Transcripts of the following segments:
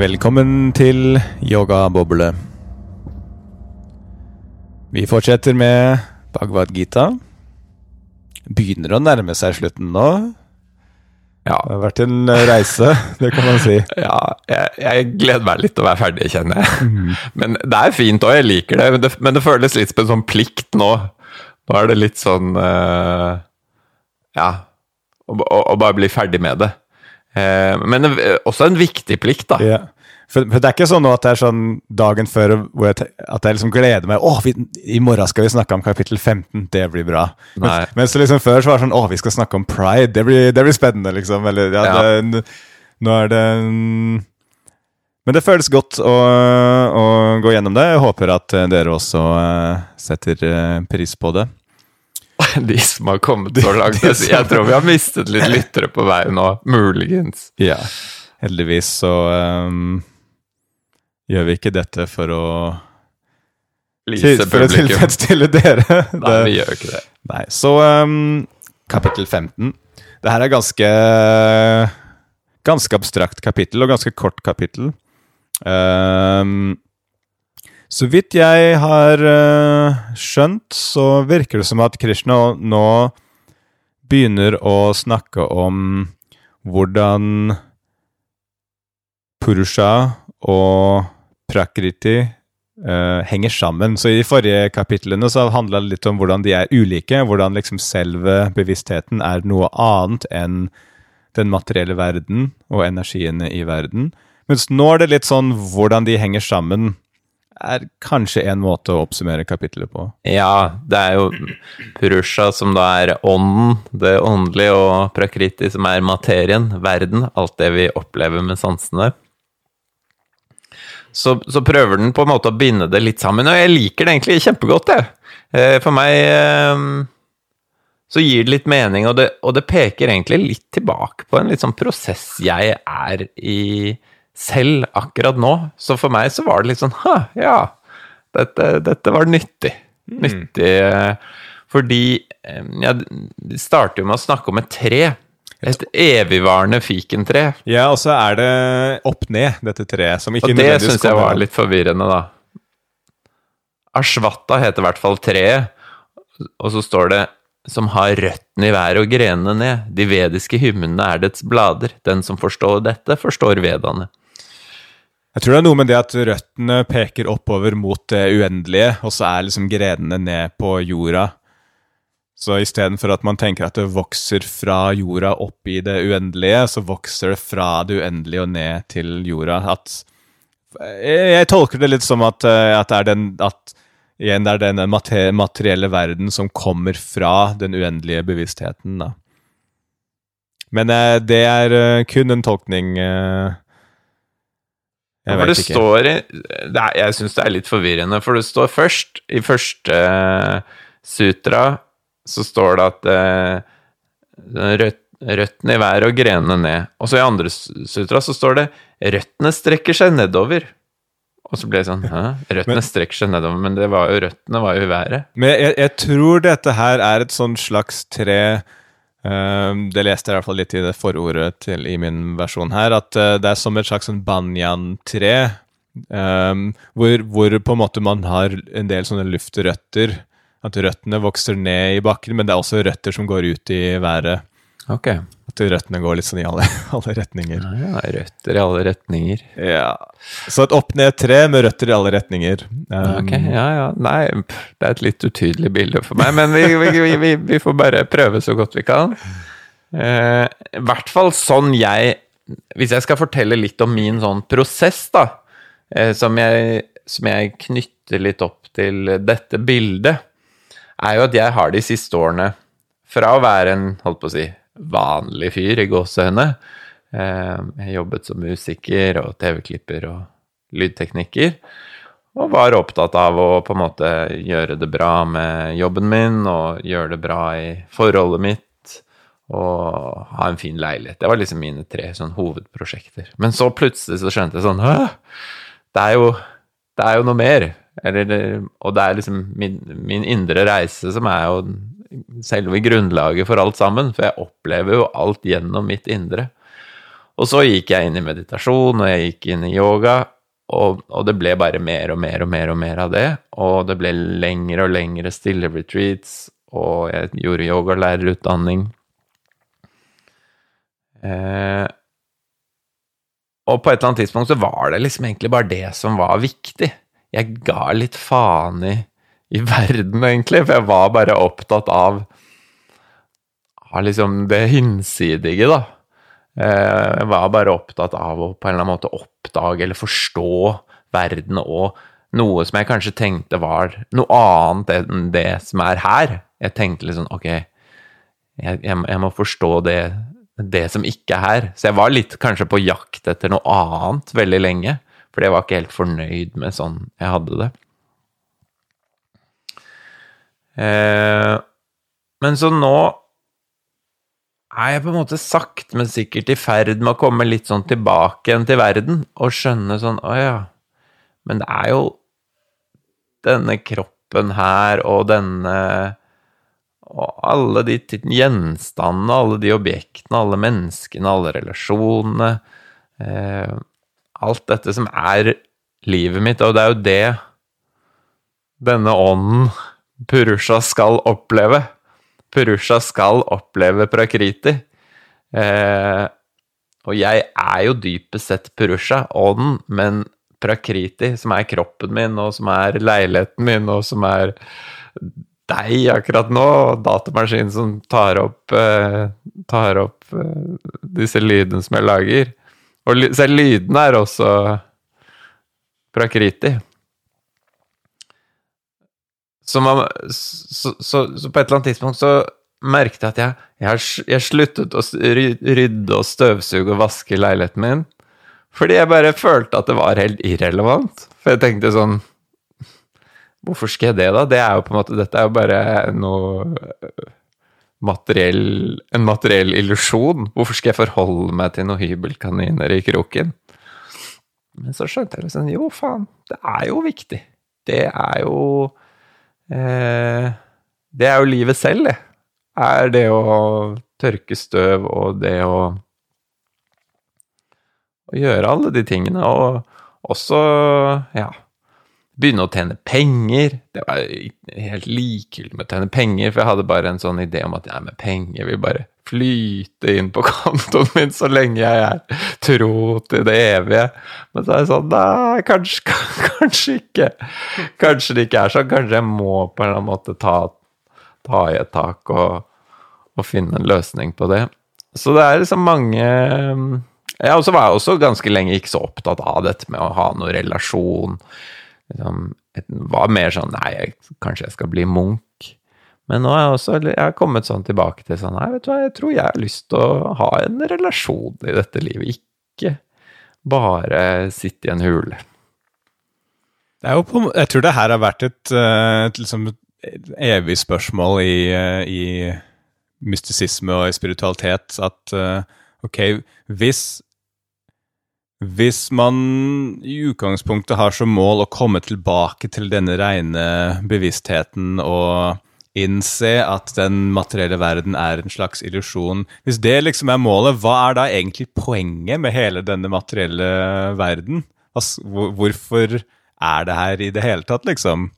Velkommen til yogaboble. Vi fortsetter med Bhagavad Gita. Begynner å nærme seg slutten nå. Ja. Det har vært en reise, det kan man si. Ja, jeg, jeg gleder meg litt til å være ferdig, kjenner jeg. Men det er fint òg, jeg liker det. Men, det. men det føles litt som en sånn plikt nå. Nå er det litt sånn uh, Ja, å bare bli ferdig med det. Eh, men også en viktig plikt, da. Ja. For, for det er ikke sånn at det er sånn dagen før hvor jeg, at jeg liksom gleder meg. Å, vi, i morgen skal vi snakke om kapittel 15, det blir bra. Men, Mens, liksom før så var det sånn Å, vi skal snakke om pride, det blir, det blir spennende, liksom. Eller ja, Ja. Det, nå er det Men det føles godt å, å gå gjennom det. Jeg håper at eh, dere også eh, setter eh, pris på det. De som har kommet så langt. Jeg tror vi har mistet litt lyttere på veien nå, muligens. Ja. Heldigvis så um, gjør vi ikke dette for å Lise For å tilfredsstille dere. Nei, vi gjør ikke det. Nei, så um, kapittel 15. Det her er ganske Ganske abstrakt kapittel, og ganske kort kapittel. Um, så vidt jeg har uh, skjønt, så virker det som at Krishna nå begynner å snakke om hvordan Purusha og Prakriti eh, henger sammen. Så I de forrige kapitlene så handla det litt om hvordan de er ulike. Hvordan liksom selve bevisstheten er noe annet enn den materielle verden og energiene i verden. Mens nå er det litt sånn hvordan de henger sammen, er kanskje en måte å oppsummere kapittelet på. Ja, det er jo Purusha som da er ånden, det åndelige, og Prakriti som er materien, verden, alt det vi opplever med sansene. Så, så prøver den på en måte å binde det litt sammen, og jeg liker det egentlig kjempegodt, jeg. Eh, For meg eh, så gir det litt mening, og det, og det peker egentlig litt tilbake på en litt sånn prosess jeg er i selv akkurat nå. Så for meg så var det litt sånn Hæ, ja, dette, dette var nyttig. Nyttig eh, fordi eh, ja, De starter jo med å snakke om et tre. Et evigvarende fikentre. Ja, og så er det opp-ned, dette treet. Som ikke Og det nødvendigvis syns jeg var litt forvirrende, da. Ashwata heter i hvert fall treet, og så står det som har røttene i været og grenene ned. De vediske hymnene er dets blader. Den som forstår dette, forstår vedaene. Jeg tror det er noe med det at røttene peker oppover mot det uendelige, og så er liksom grenene ned på jorda. Så istedenfor at man tenker at det vokser fra jorda opp i det uendelige, så vokser det fra det uendelige og ned til jorda. At Jeg, tolker det litt som at, eh, at det er den at igjen det er den materielle verden som kommer fra den uendelige bevisstheten, da. Men eh, det er eh, kun en tolkning eh, Jeg For det ikke. står det er, Jeg syns det er litt forvirrende, for det står først, i første eh, sutra, så står det at eh, rødt, røttene i været og grenene ned. Og så i andre sutra så står det røttene strekker seg nedover. Og så ble jeg sånn Hæ? Røttene Men- strekker seg nedover, men det var jo røttene var jo i været. Men jeg, jeg tror dette her er et sånn slags tre Det leste jeg i hvert fall litt i det forordet til, i min versjon her, at eh, det er som et slags sånn banyan-tre. ehm, hvor, hvor på en måte man har en del sånne luftrøtter. At røttene vokser ned i bakken, men det er også røtter som går ut i været. Ok. At røttene går litt sånn i alle, alle retninger. Ja, ja, røtter i alle retninger. Ja. Så et opp-ned-tre med røtter i alle retninger. Um, Ok, ja, ja. Nei, det er et litt utydelig bilde for meg, men vi, vi, vi, vi, får bare prøve så godt vi kan. Uh, I hvert fall sånn jeg Hvis jeg skal fortelle litt om min sånn prosess, da, uh, som, jeg, som jeg knytter litt opp til dette bildet, er jo at jeg har de siste årene fra å være en, holdt på å si, vanlig fyr i gåsehøyne eh, Jeg jobbet som musiker og TV-klipper og lydtekniker. Og var opptatt av å på en måte gjøre det bra med jobben min, og gjøre det bra i forholdet mitt, og ha en fin leilighet. Det var liksom mine tre sånn hovedprosjekter. Men så plutselig så skjønte jeg sånn? Det er jo, det er jo noe mer. Eller, og det er liksom min, min indre reise som er jo selve grunnlaget for alt sammen. For jeg opplever jo alt gjennom mitt indre. Og så gikk jeg inn i meditasjon, og jeg gikk inn i yoga, og, og, det ble bare mer og mer og mer og mer av det. Og det ble lengre og lengre stille retreats, og jeg gjorde yogalærerutdanning. Eh, og på et eller annet tidspunkt så var det liksom egentlig bare det som var viktig. Jeg ga litt faen i, i verden, egentlig, for jeg var bare opptatt av, av liksom det hinsidige, da. Eh, jeg var bare opptatt av å på en eller annen måte oppdage eller forstå verden og noe som jeg kanskje tenkte var noe annet enn det som er her. Jeg tenkte liksom ok, jeg, jeg, må forstå det, det, som ikke er her. Så jeg var litt kanskje på jakt etter noe annet veldig lenge. Fordi jeg var ikke helt fornøyd med sånn jeg hadde det. Eh, men så nå er jeg på en måte sakte, men sikkert i ferd med å komme litt sånn tilbake igjen til verden og skjønne sånn Å ja, men det er jo denne kroppen her og denne Og alle de gjenstandene, alle de objektene, alle menneskene, alle relasjonene eh, Alt dette som er livet mitt, og det er jo det denne ånden, Purusha, skal oppleve. Purusha skal oppleve prakriti. Eh, og jeg er jo dypest sett Purusha, ånden, men prakriti, som er kroppen min, og som er leiligheten min, og som er deg akkurat nå, datamaskinen som tar opp, eh, tar opp eh, disse lydene som jeg lager. Og selv lydene er også prakriti. Så, man, så, så, så, på et eller annet tidspunkt så merket jeg at jeg, jeg, jeg sluttet å rydde og støvsuge og vaske leiligheten min. Fordi jeg bare følte at det var helt irrelevant. For jeg tenkte sånn Hvorfor skal jeg det, da? Det er jo på en måte, dette er jo bare noe materiell, en materiell illusjon. Hvorfor skal jeg forholde meg til noen hybelkaniner i kroken? Men så skjønte jeg liksom Jo, faen, det er jo viktig. Det er jo Det er jo livet selv, det. Er det å tørke støv og det å Å gjøre alle de tingene, og også, ja Begynne å tjene penger. Det var helt likegyldig med å tjene penger, for jeg hadde bare en sånn idé om at ja, med penger vil bare flyte inn på kontoen min så lenge jeg er tro til det evige. Men så er det sånn Nei, kanskje, kanskje ikke. Kanskje det ikke er sånn. Kanskje jeg må på en eller annen måte ta, ta i et tak og, og, finne en løsning på det. Så det er liksom mange Jeg var jeg også ganske lenge ikke så opptatt av dette med å ha noen relasjon. Liksom, var mer sånn Nei, jeg, kanskje jeg skal bli munk. Men nå har jeg også jeg har kommet sånn tilbake til sånn Nei, vet du hva, jeg tror jeg har lyst til å ha en relasjon i dette livet. Ikke bare sitte i en hule. Er på, jeg tror det her har vært et, eh, et, liksom, et evig spørsmål i, eh, i, mystisisme og i spiritualitet at eh, ok, hvis hvis man i utgangspunktet har som mål å komme tilbake til denne rene bevisstheten og innse at den materielle verden er en slags illusjon. Hvis det liksom er målet, hva er da egentlig poenget med hele denne materielle verden? Altså, hvorfor er det her i det hele tatt, liksom?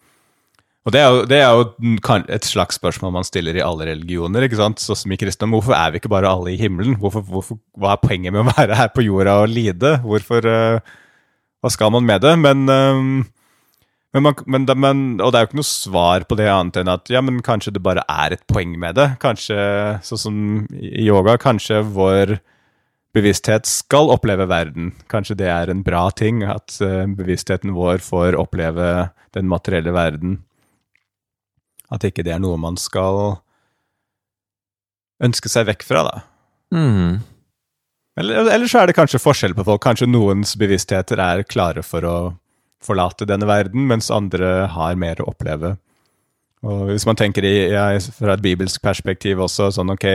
Og det er, jo, det er, jo, et slags spørsmål man stiller i alle religioner. ikke sant? Sånn som i kristendom. Hvorfor er vi ikke bare alle i himmelen? Hvorfor, hvorfor, hva er poenget med å være her på jorda og lide? Hvorfor, uh, Hva skal man med det? Men uh, men, man, men, men, og det er jo ikke noe svar på det annet enn at ja, men kanskje det bare er et poeng med det. Kanskje, sånn som i yoga, kanskje vår bevissthet skal oppleve verden. Kanskje det er en bra ting at uh, bevisstheten vår får oppleve den materielle verden. At ikke det er noe man skal ønske seg vekk fra, da. Mm. Eller, eller så er det kanskje forskjell på folk. Kanskje noens bevisstheter er klare for å forlate denne verden, mens andre har mer å oppleve. Og Hvis man tenker i, ja, fra et bibelsk perspektiv også, sånn ok,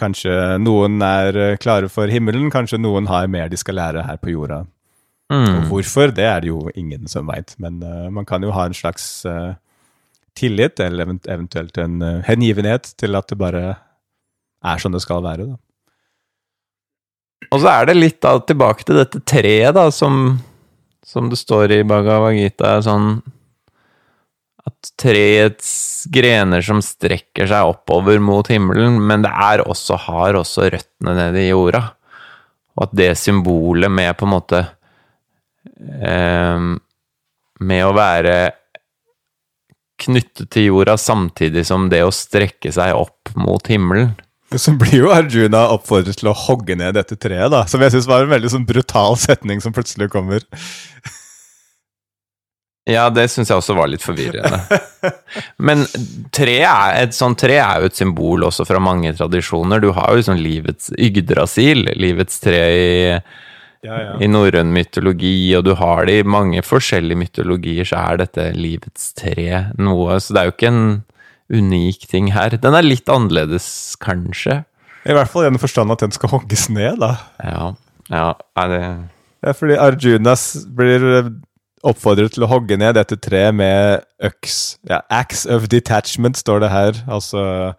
kanskje noen er eh, klare for himmelen, kanskje noen har mer de skal lære her på jorda. Mm. Og hvorfor, det er det jo ingen som veit, men uh, man kan jo ha en slags uh, tillit, eller eventuelt en uh, hengivenhet til at det bare er sånn det skal være. da. og så er det litt da tilbake til dette treet, da, som, som det står i Bhagavad Gita, er sånn at treets grener som strekker seg oppover mot himmelen, men det er også, har også røttene nede i jorda. Og at det symbolet med på en måte eh, Med å være knyttet til jorda samtidig som det å strekke seg opp mot himmelen. Så blir jo Arjuna oppfordret til å hogge ned dette treet, da. Som jeg syns var en veldig sånn brutal setning som plutselig kommer. Ja, det syns jeg også var litt forvirrende. Men tre er, et sånt tre er jo et symbol også fra mange tradisjoner. Du har jo sånn livets Yggdrasil, livets tre i, Ja, ja. i norrøn mytologi, og du har det i mange forskjellige mytologier, så er dette livets tre noe Så det er jo ikke en unik ting her. Den er litt annerledes, kanskje. I hvert fall i den forstand at den skal hogges ned, da. Ja. ja er det Ja, fordi Arjunas blir eh, oppfordret til å hogge ned dette treet med øks. Ja, Axe of detachment, står det her. Altså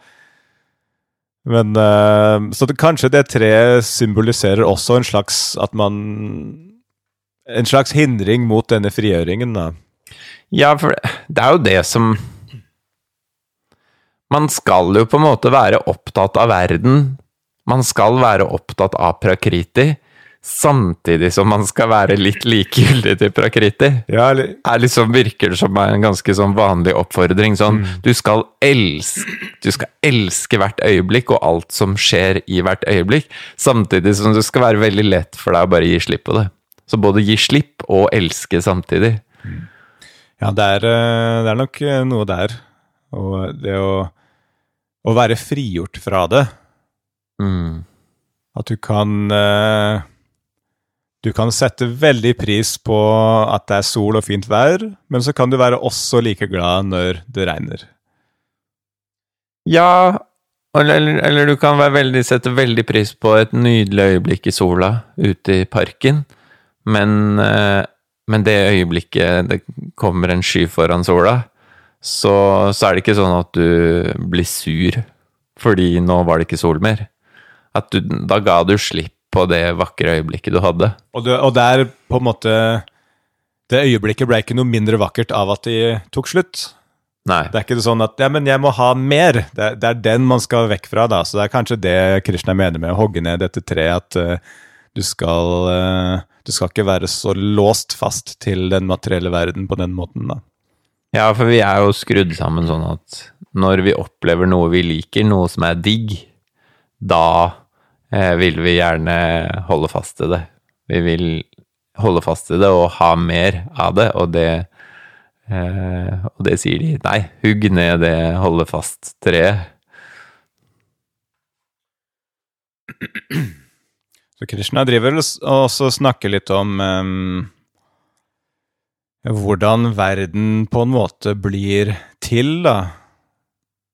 Men uh, Så det, kanskje det treet symboliserer også en slags at man En slags hindring mot denne frigjøringen, da. Ja, for det er jo det som Man skal jo på en måte være opptatt av verden. Man skal være opptatt av prakriti, samtidig som man skal være litt likegyldig til prakriti. Ja, eller Er liksom, virker det som en ganske sånn vanlig oppfordring. Sånn, du, skal elske, du skal elske hvert øyeblikk og alt som skjer i hvert øyeblikk, samtidig som det skal være veldig lett for deg å bare gi slipp på det. Så både gi slipp og elske samtidig. Ja, det er, eh, det er nok eh, noe der. Og det å, å være frigjort fra det. Mm. At du kan eh, Du kan sette veldig pris på at det er sol og fint vær, men så kan du være også like glad når det regner. Ja, eller, eller, du kan være veldig, sette veldig pris på et nydelig øyeblikk i sola ute i parken, men, eh, men det øyeblikket det kommer en sky foran sola, så, så er det ikke sånn at du blir sur fordi nå var det ikke sol mer. At du, da ga du slipp på det vakre øyeblikket du hadde. Og, det, og det er på en måte Det øyeblikket ble ikke noe mindre vakkert av at de tok slutt. Nei. Det er ikke sånn at ja, men jeg må ha mer. Det, det er den man skal vekk fra, da. Så det er kanskje det Krishna mener med å hogge ned dette treet, at uh, du skal uh, Du skal ikke være så låst fast til den materielle verden på den måten, da. Ja, for vi er jo skrudd sammen sånn at når vi opplever noe vi liker, noe som er digg, da eh, vil vi gjerne holde fast til det. Vi vil holde fast til det og ha mer av det, og det eh, Og det sier de. Nei, hugg ned det holde fast-treet. Så Krishna driver og snakker litt om ehm, hvordan verden på en måte blir til, da.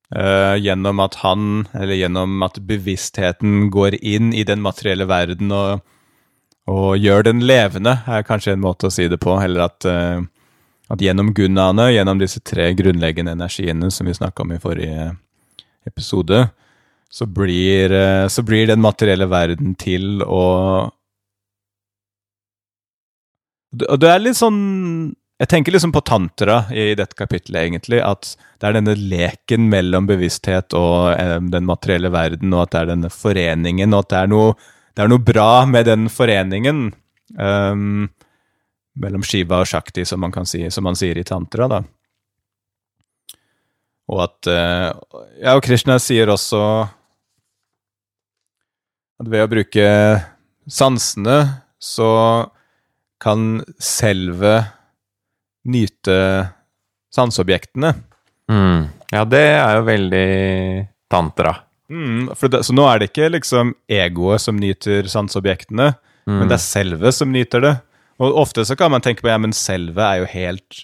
Eh, gjennom at han, eller gjennom at bevisstheten går inn i den materielle verden og, og gjør den levende, er kanskje en måte å si det på. Eller at, eh, at gjennom gunnaene, gjennom disse tre grunnleggende energiene som vi snakka om i forrige episode, så blir, eh, så blir den materielle verden til å Og det er litt sånn Jeg tenker liksom på tantra i dette kapitlet, egentlig. At det er denne leken mellom bevissthet og eh, den materielle verden, og at det er denne foreningen, og at det er noe, det er noe bra med den foreningen Um, mellom Shiva og Shakti, som man, si, som man sier i tantra, da. Og at uh, Ja, og Krishna sier også at ved å bruke sansene, så kan selve nyte sanseobjektene. Mm. Ja, det er jo veldig tantra. Mm, det, så nå er det ikke liksom egoet som nyter sanseobjektene, men det er selve som nyter det. Og ofte så kan man tenke på ja, men selve er jo helt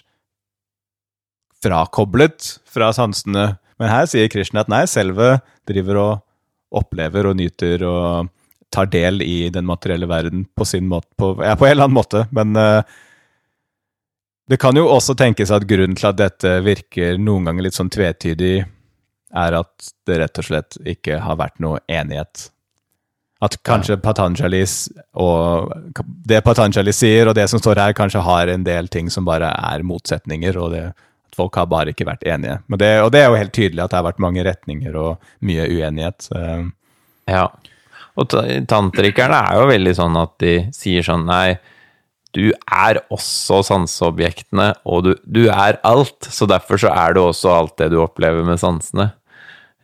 frakoblet fra sansene. Men her sier Krishna at nei, selve driver og opplever og nyter og tar del i den materielle verden på sin måte, på, ja, på en eller annen måte. Men eh, det kan jo også tenkes at grunnen til at dette virker noen ganger litt sånn tvetydig, er at det rett og slett ikke har vært noe enighet. At kanskje ja. Patanjalis og det Patanjali sier, og det som står her, kanskje har en del ting som bare er motsetninger, og det, at folk har bare ikke vært enige. Men det, og det er jo helt tydelig at det har vært mange retninger og mye uenighet. Ja. Og ta- tantrikerne er jo veldig sånn at de sier sånn Nei, du er også sanseobjektene, og du, du er alt. Så derfor så er du også alt det du opplever med sansene.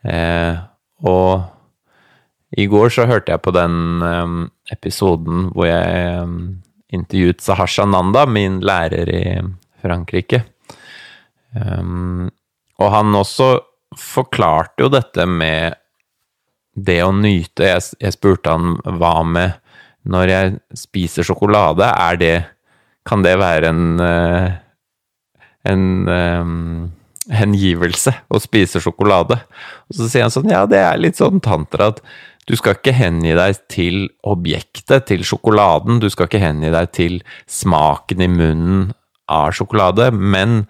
Eh, og i går så hørte jeg på den eh, episoden hvor jeg eh, intervjuet Sahasha Nanda, min lærer i Frankrike. Em, og han også forklarte jo dette med det å nyte. Jeg, jeg spurte han hva med når jeg spiser sjokolade, er det Kan det være en eh, en um, hengivelse å spise sjokolade? Og så sier han sånn, ja, det er litt sånn tantra at du skal ikke hengi deg til objektet, til sjokoladen, du skal ikke hengi deg til smaken i munnen av sjokolade, men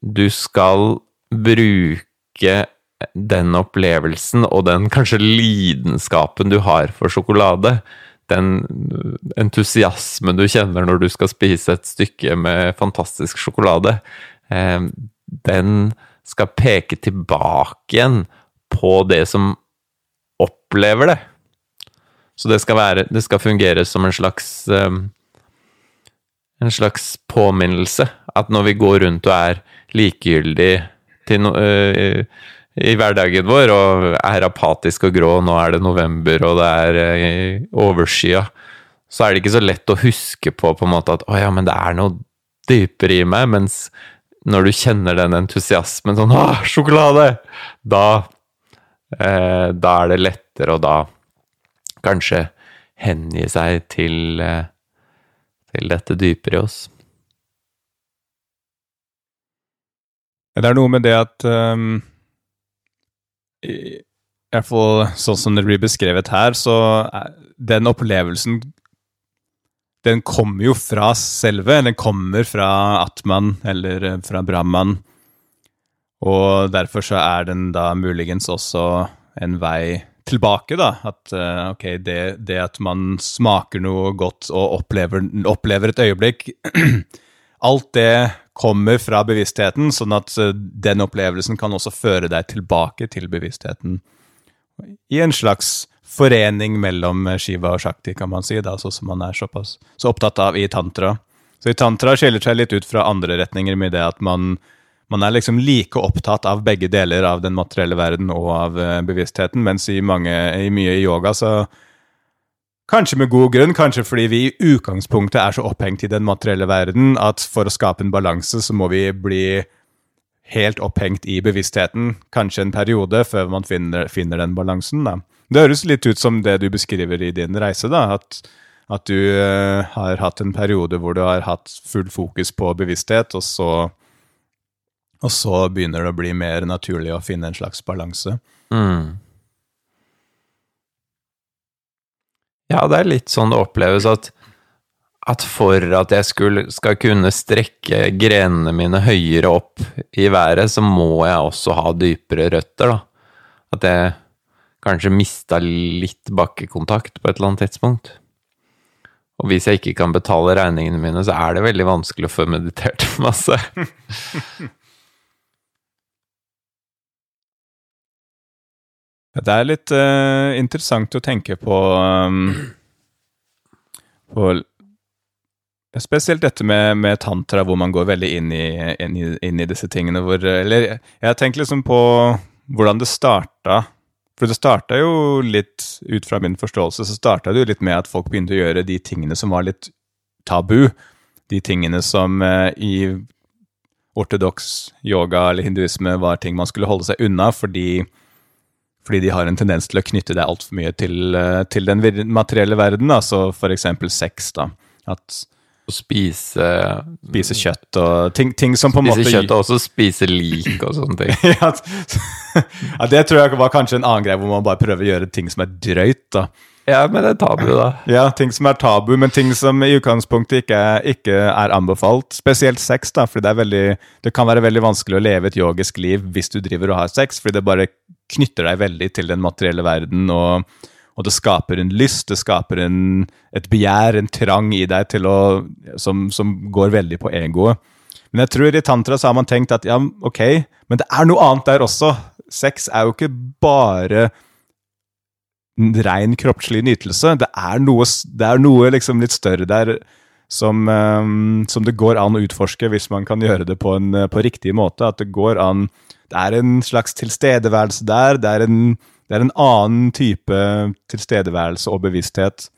du skal bruke den opplevelsen og den kanskje lidenskapen du har for sjokolade, den entusiasmen du kjenner når du skal spise et stykke med fantastisk sjokolade, eh, den skal peke tilbake igjen på det som opplever det. Så det skal, være, det skal fungere som en slags eh, en slags påminnelse. At når vi går rundt og er likegyldig til no, øh, i hverdagen vår og er apatisk og grå, nå er det november og det er øh, overskya, så er det ikke så lett å huske på på en måte at å ja, men det er noe dypere i meg, mens når du kjenner den entusiasmen sånn å, sjokolade! Da, eh, da er det lettere å da kanskje hengi seg til eh, til dette dypere i oss. Det er noe med det at um, i, hvert fall sånn som det blir beskrevet her, så er den opplevelsen Den kommer jo fra selve. Den kommer fra Atman eller eh, fra Brahman. Og derfor så er den da muligens også en vei tilbake, da. At eh, ok, det, det at man smaker noe godt og opplever, opplever et øyeblikk Alt det kommer fra bevisstheten, sånn at eh, den opplevelsen kan også føre deg tilbake til bevisstheten. I en slags forening mellom eh, Shiva og Shakti, kan man si, da, sånn som man er såpass så opptatt av i tantra. Så i tantra skiller seg litt ut fra andre retninger med det at man, man er liksom like opptatt av begge deler av den materielle verden og av eh, bevisstheten, mens i, mange, i mye i yoga så Kanskje med god grunn, kanskje fordi vi i utgangspunktet er så opphengt i den materielle verden at for å skape en balanse, så må vi bli helt opphengt i bevisstheten, kanskje en periode, før man finner, finner den balansen. Da. Det høres litt ut som det du beskriver i din reise, da, at, at du uh, har hatt en periode hvor du har hatt full fokus på bevissthet, og så, og så begynner det å bli mer naturlig å finne en slags balanse. Mm. Ja, det er litt sånn det oppleves at, at for at jeg skulle, skal kunne strekke grenene mine høyere opp i været, så må jeg også ha dypere røtter, da. At jeg kanskje mista litt bakkekontakt på et eller annet tidspunkt. Og hvis jeg ikke kan betale regningene mine, så er det veldig vanskelig å få meditert masse. Det er litt uh, interessant å tenke på, um, på Spesielt dette med, med tantra, hvor man går veldig inn i, inn i, inn i disse tingene. Hvor, eller jeg har tenkt liksom på hvordan det starta. For det starta jo litt, ut fra min forståelse, så starta det jo litt med at folk begynte å gjøre de tingene som var litt tabu. De tingene som eh, i ortodoks yoga eller hinduisme var ting man skulle holde seg unna fordi fordi de har en tendens til å knytte det altfor mye til, eh, til den materielle verden, altså for eksempel sex, da. At Å spise spise kjøtt og ting, ting som på en måte Spise kjøtt og også spise lik og sånne ting. ja, ja, det tror jeg var kanskje en annen greie, hvor man bare prøver å gjøre ting som er drøyt, da. Ja, men det er tabu, da. Ja, ting som er tabu, men ting som i utgangspunktet ikke, ikke er anbefalt. Spesielt sex, da, fordi det, er veldig, det kan være veldig vanskelig å leve et yogisk liv hvis du driver og har sex, fordi det bare knytter deg veldig til den materielle verden, og, og det skaper en lyst, det skaper en, et begjær, en trang i deg til å, som, som går veldig på egoet. Men jeg tror i tantra så har man tenkt at ja, ok, men det er noe annet der også. Sex er jo ikke bare en ren kroppslig nytelse. Det er noe, det er noe liksom litt større der som, um, som, det går an å utforske hvis man kan gjøre det på en på riktig måte. At det går an Det er en slags tilstedeværelse der. Det er en, det er en annen type tilstedeværelse og bevissthet.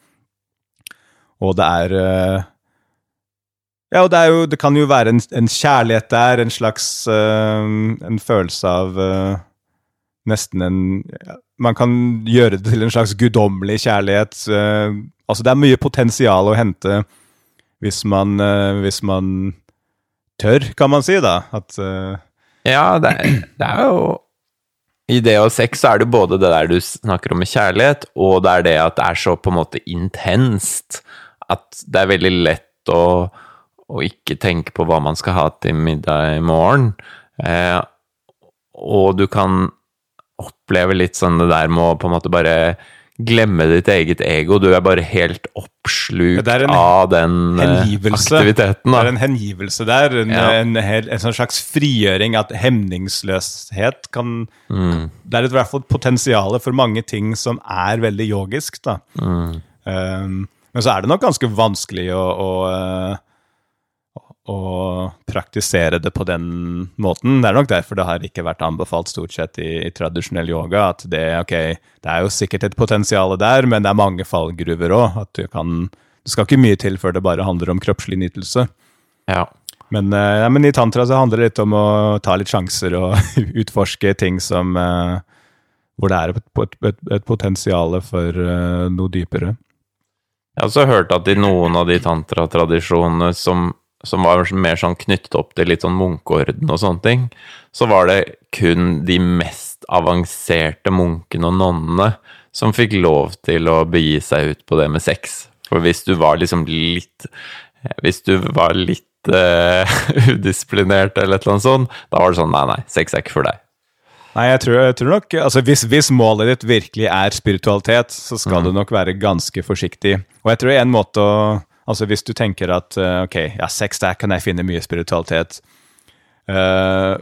Og det er uh, Ja, og det, jo, det, kan jo være en, en, kjærlighet der, en slags uh, En følelse av uh, nesten en Man kan gjøre det til en slags guddommelig kjærlighet. altså, det er mye potensial å hente hvis man, hvis man tør, kan man si, da. At. Ja, det er, det er, jo I det og sex så er det både det der du snakker om med kjærlighet, og det er det at det er så på en måte intenst at det er veldig lett å, å ikke tenke på hva man skal ha til middag i morgen. Eh, og du kan oppleve litt sånn det der med å på en måte bare glemme ditt eget ego. Du er bare helt oppslukt ja, av den eh, aktiviteten. Da. Det er en hengivelse der. En, ja. en, en, en sånn slags frigjøring. At hemningsløshet kan mm. Det er i hvert fall potensial for mange ting som er veldig yogisk. da. Mm. Um, men så er det nok ganske vanskelig å, å uh, å praktisere det på den måten. Det er nok derfor det har ikke vært anbefalt stort sett i, i tradisjonell yoga. At det, okay, det er jo sikkert et potensial der, men det er mange fallgruver òg. At du kan Det skal ikke mye til før det bare handler om kroppslig nytelse. Ja. Men, ja, men, i tantra så handler det litt om å ta litt sjanser og utforske ting som uh, Hvor det er et, et, et potensial for uh, noe dypere. Jeg har også hørt at i noen av de tantratradisjonene som som var mer sånn knyttet opp til litt sånn munkeorden og sånne ting, så var det kun de mest avanserte munkene og nonnene som fikk lov til å begi seg ut på det med sex. For hvis du var liksom litt Hvis du var litt uh, udisiplinert eller et eller annet sånt, da var det sånn nei, nei, sex er ikke for deg. Nei, jeg tror, jeg tror nok altså hvis, hvis, målet ditt virkelig er spiritualitet, så skal mm. du nok være ganske forsiktig. Og jeg tror en måte å Altså Hvis du tenker at uh, ok, ja, sex, der kan jeg finne mye spiritualitet. Uh,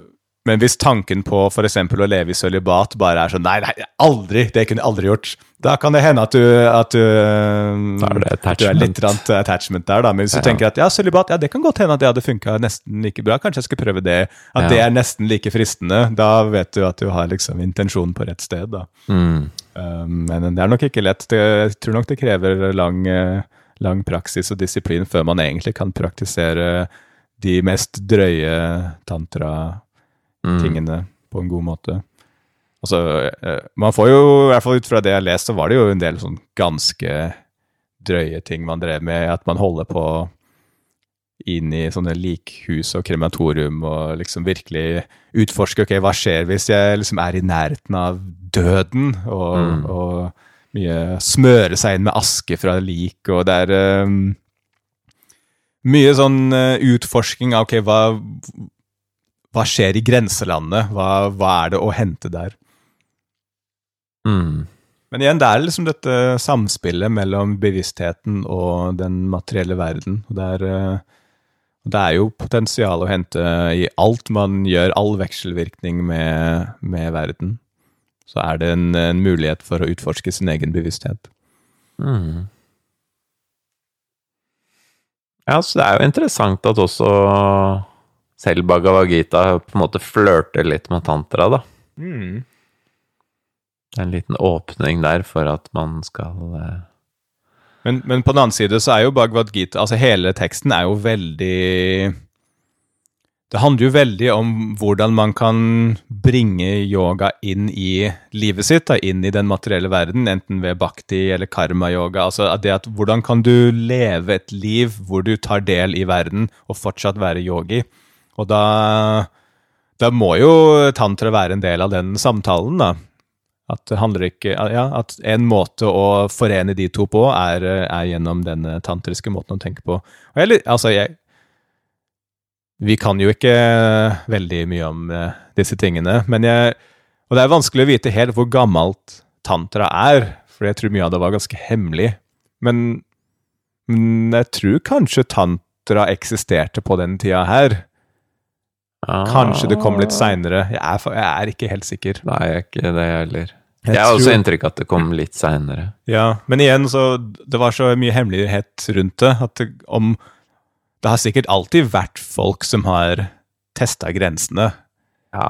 men hvis tanken på f.eks. å leve i sølibat bare er sånn Nei, nei, aldri! Det kunne jeg aldri gjort. Da kan det hende at du, at du, er, at du er litt attachment der. da, Men hvis ja. du tenker at ja, sølibat, ja, det kan godt hende at det hadde funka nesten like bra. Kanskje jeg skal prøve det. At ja. det er nesten like fristende. Da vet du at du har liksom intensjonen på rett sted. da. Mm. Um, men det er nok ikke lett. Det, jeg tror nok det krever lang uh, lang praksis og disiplin før man egentlig kan praktisere de mest drøye tantra-tingene mm. på en god måte. Altså, eh, man får jo, i hvert fall ut fra det jeg har lest, så var det jo en del sånn ganske drøye ting man drev med. At man holder på inn i sånne likhus og krematorium og liksom virkelig utforske ok, hva skjer hvis jeg liksom er i nærheten av døden, og, mm. og mye smøre seg inn med aske fra lik, og det er um, mye sånn uh, utforsking av ok, hva, hva skjer i grenselandet? Hva, hva, er det å hente der? Mm. Men igjen, det er liksom dette samspillet mellom bevisstheten og den materielle verden. Og det er, uh, det er jo potensial å hente i alt man gjør, all vekselvirkning med, med verden så er det en, en, mulighet for å utforske sin egen bevissthet. Mm. Ja, så det er jo interessant at også selv Bhagavad Gita på en måte flørter litt med tantra, da. Mm. Det er en liten åpning der for at man skal eh... men, men, på den annen side så er jo Bhagavad Gita Altså hele teksten er jo veldig det handler jo veldig om hvordan man kan bringe yoga inn i livet sitt, da, inn i den materielle verden, enten ved bhakti eller karma-yoga. Altså det at Hvordan kan du leve et liv hvor du tar del i verden og fortsatt være yogi? Og da, da må jo tantra være en del av den samtalen, da. At, ikke, ja, at en måte å forene de to på, er, er gjennom den tantriske måten å tenke på. Jeg, altså, jeg, vi kan jo ikke veldig mye om uh, disse tingene, men jeg Og det er vanskelig å vite helt hvor gammelt tantra er. For jeg tror mye av det var ganske hemmelig. Men, men jeg tror kanskje tantra eksisterte på den tida her. Kanskje det kom litt seinere. Jeg, jeg er ikke helt sikker. Nei, jeg er ikke det heller. Jeg Jeg har også inntrykk at det kom litt seinere. Ja, men igjen, så det var så mye hemmelighet rundt det at det, om Det har sikkert alltid vært folk som har testa grensene. Ja.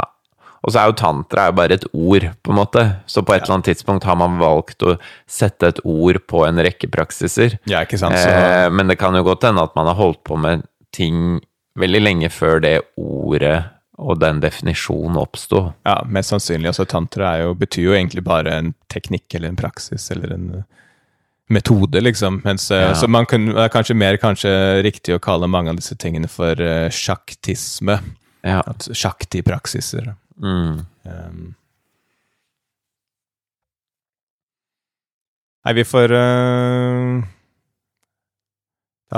Og så er jo tantra er jo bare et ord, på en måte. Så på et eller annet tidspunkt har man valgt å sette et ord på en rekke praksiser. Ja, ikke sant? Så, Eh, men det kan jo godt hende at man har holdt på med ting veldig lenge før det ordet og den definisjonen oppsto. ja, Mest sannsynlig. Altså, tantra jo, betyr jo egentlig bare en teknikk eller en praksis eller en metode, liksom. Mens, eh, Ja. Så man kunne, det er kanskje mer kanskje riktig å kalle mange av disse tingene for uh, sjaktisme. Ja. Sjakti-praksiser. Mm. Um. Nei, vi får uh,